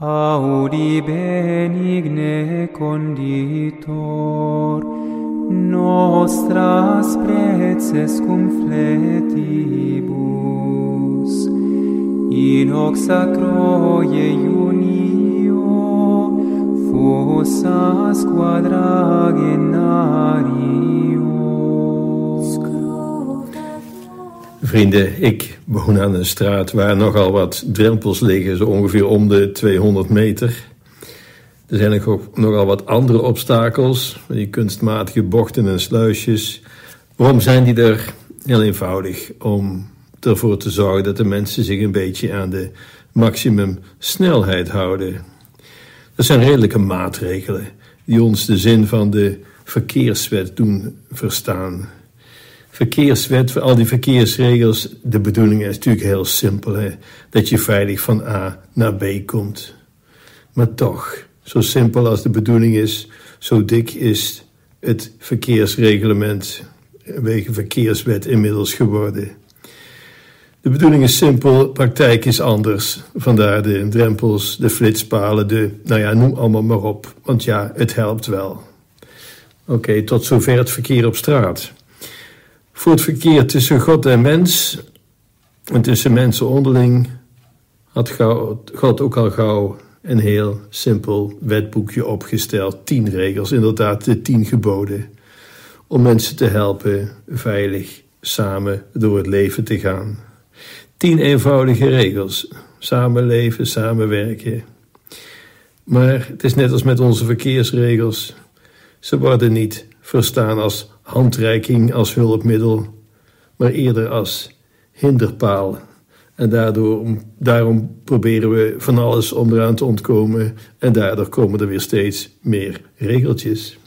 Audi benigne conditor, nostras preces cum fletibus, in hoc sacro Vrienden, ik woon aan een straat waar nogal wat drempels liggen, zo ongeveer om de 200 meter. Er zijn ook nogal wat andere obstakels, die kunstmatige bochten en sluisjes. Waarom zijn die er? Heel eenvoudig, om ervoor te zorgen dat de mensen zich een beetje aan de maximum snelheid houden. Dat zijn redelijke maatregelen die ons de zin van de verkeerswet doen verstaan verkeerswet, voor al die verkeersregels, de bedoeling is natuurlijk heel simpel. Hè? Dat je veilig van A naar B komt. Maar toch, zo simpel als de bedoeling is, zo dik is het verkeersreglement, wegen verkeerswet inmiddels geworden. De bedoeling is simpel, praktijk is anders. Vandaar de drempels, de flitspalen, de, nou ja, noem allemaal maar op. Want ja, het helpt wel. Oké, tot zover het verkeer op straat. Voor het verkeer tussen God en mens en tussen mensen onderling had God ook al gauw een heel simpel wetboekje opgesteld. Tien regels, inderdaad de tien geboden. Om mensen te helpen veilig samen door het leven te gaan. Tien eenvoudige regels. Samenleven, samenwerken. Maar het is net als met onze verkeersregels. Ze worden niet verstaan als handreiking als hulpmiddel, maar eerder als hinderpaal. En daardoor, daarom proberen we van alles om eraan te ontkomen. En daardoor komen er weer steeds meer regeltjes.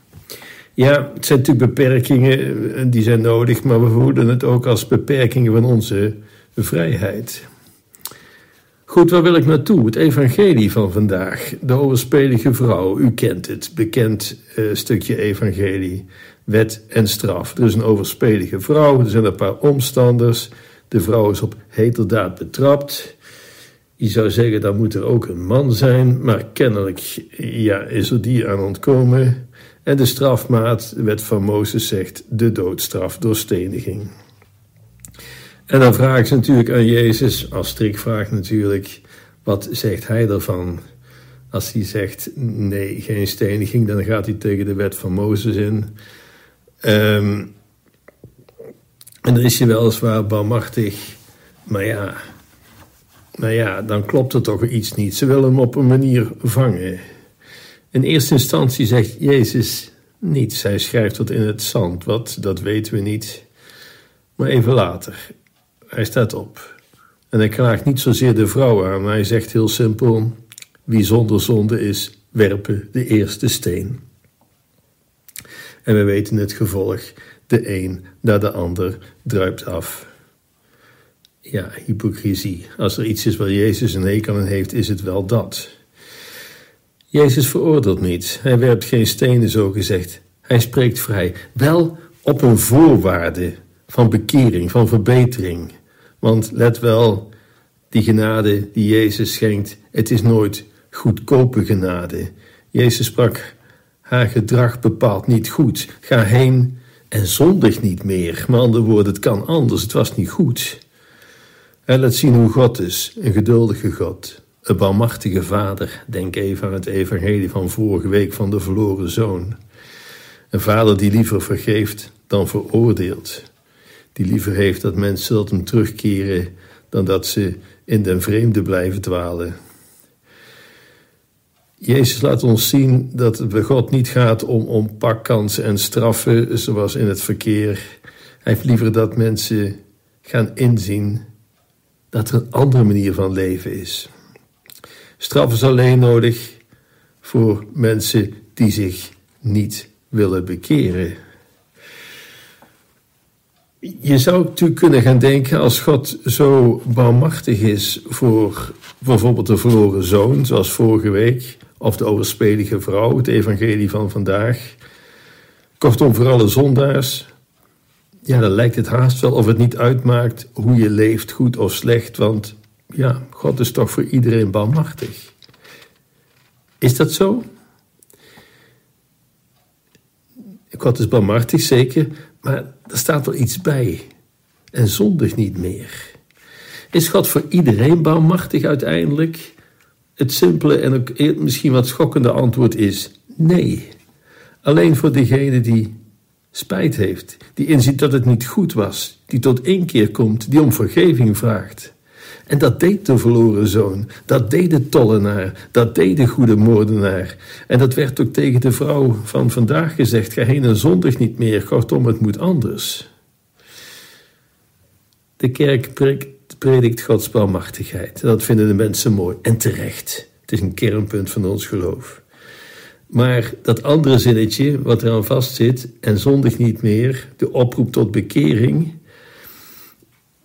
Ja, het zijn natuurlijk beperkingen, en die zijn nodig, maar we voelen het ook als beperkingen van onze vrijheid. Goed, waar wil ik naartoe? Het evangelie van vandaag. De overspelige vrouw, u kent het, bekend uh, stukje evangelie wet en straf. Er is een overspelige vrouw, er zijn een paar omstanders. De vrouw is op heterdaad betrapt. Je zou zeggen, dan moet er ook een man zijn, maar kennelijk ja, is er die aan ontkomen. En de strafmaat, de wet van Mozes zegt, de doodstraf door steniging. En dan vragen ze natuurlijk aan Jezus, als strikvraag natuurlijk, wat zegt hij ervan? Als hij zegt nee, geen steniging, dan gaat hij tegen de wet van Mozes in. Um, en dan is hij weliswaar barmachtig, maar ja, maar ja, dan klopt er toch iets niet. Ze willen hem op een manier vangen. In eerste instantie zegt Jezus niets. Hij schrijft dat in het zand. Wat, dat weten we niet. Maar even later, hij staat op. En hij klaagt niet zozeer de vrouw aan, maar hij zegt heel simpel: Wie zonder zonde is, werpen de eerste steen. En we weten het gevolg. De een na de ander druipt af. Ja, hypocrisie. Als er iets is waar Jezus een hekel aan heeft, is het wel dat. Jezus veroordeelt niet. Hij werpt geen stenen, zo gezegd. Hij spreekt vrij. Wel op een voorwaarde van bekering, van verbetering. Want let wel, die genade die Jezus schenkt, het is nooit goedkope genade. Jezus sprak haar gedrag bepaalt niet goed. Ga heen en zondig niet meer. Met andere woorden, het kan anders, het was niet goed. Hij laat zien hoe God is, een geduldige God. Een barmachtige vader, denk even aan het evangelie van vorige week van de verloren zoon. Een vader die liever vergeeft dan veroordeelt. Die liever heeft dat mensen tot hem terugkeren dan dat ze in den vreemde blijven dwalen. Jezus laat ons zien dat het bij God niet gaat om, om pakkansen en straffen zoals in het verkeer. Hij heeft liever dat mensen gaan inzien dat er een andere manier van leven is. Straf is alleen nodig voor mensen die zich niet willen bekeren. Je zou natuurlijk kunnen gaan denken, als God zo barmachtig is voor bijvoorbeeld de verloren zoon, zoals vorige week, of de overspelige vrouw, het evangelie van vandaag. Kortom, voor alle zondaars, ja, dan lijkt het haast wel of het niet uitmaakt hoe je leeft, goed of slecht, want ja, God is toch voor iedereen barmachtig. Is dat zo? God is barmhartig, zeker, maar er staat wel iets bij. En zondig niet meer. Is God voor iedereen barmhartig uiteindelijk? Het simpele en ook misschien wat schokkende antwoord is nee. Alleen voor degene die spijt heeft, die inziet dat het niet goed was, die tot één keer komt, die om vergeving vraagt. En dat deed de verloren zoon, dat deed de tollenaar, dat deed de goede moordenaar. En dat werd ook tegen de vrouw van vandaag gezegd: ga heen en zondig niet meer, kortom, het moet anders. De kerk predikt Gods barmhartigheid. Dat vinden de mensen mooi en terecht. Het is een kernpunt van ons geloof. Maar dat andere zinnetje, wat eraan vastzit, en zondig niet meer, de oproep tot bekering,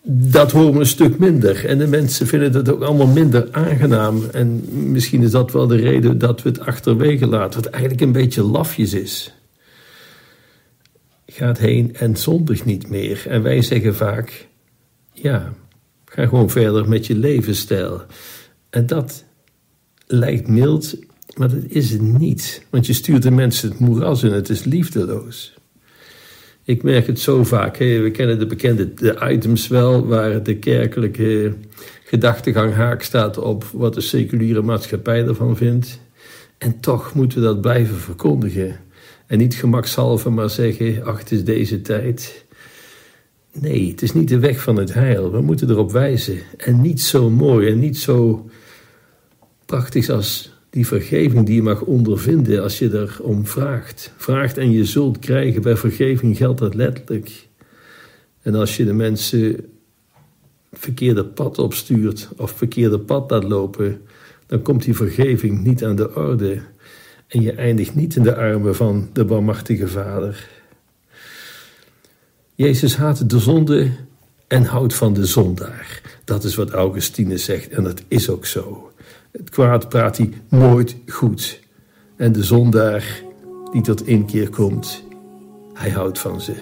dat horen we een stuk minder. En de mensen vinden het ook allemaal minder aangenaam. En misschien is dat wel de reden dat we het achterwege laten, wat eigenlijk een beetje lafjes is. Gaat heen en zondig niet meer. En wij zeggen vaak, ja, ga gewoon verder met je levensstijl. En dat lijkt mild, maar dat is het niet. Want je stuurt de mensen het moeras in, het is liefdeloos. Ik merk het zo vaak. We kennen de bekende de items wel, waar de kerkelijke gedachtegang haak staat op wat de seculiere maatschappij ervan vindt. En toch moeten we dat blijven verkondigen. En niet gemakshalve maar zeggen: ach, het is deze tijd. Nee, het is niet de weg van het heil. We moeten erop wijzen. En niet zo mooi en niet zo prachtig als die vergeving die je mag ondervinden als je erom vraagt. Vraagt en je zult krijgen. Bij vergeving geldt dat letterlijk. En als je de mensen verkeerde pad opstuurt of verkeerde pad laat lopen, dan komt die vergeving niet aan de orde. En je eindigt niet in de armen van de barmhartige Vader. Jezus haat de zonde en houdt van de zondaar. Dat is wat Augustinus zegt en dat is ook zo. Het kwaad praat hij nooit goed. En de zondaar die tot inkeer komt, hij houdt van ze.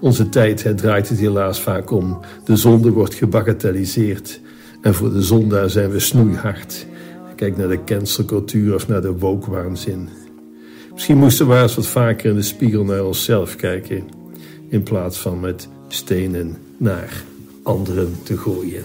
Onze tijd het draait het helaas vaak om. De zonde wordt gebagatelliseerd. En voor de zondaar zijn we snoeihard. Kijk naar de cancelcultuur of naar de wookwaanzin. Misschien moesten we eens wat vaker in de spiegel naar onszelf kijken in plaats van met stenen naar anderen te gooien.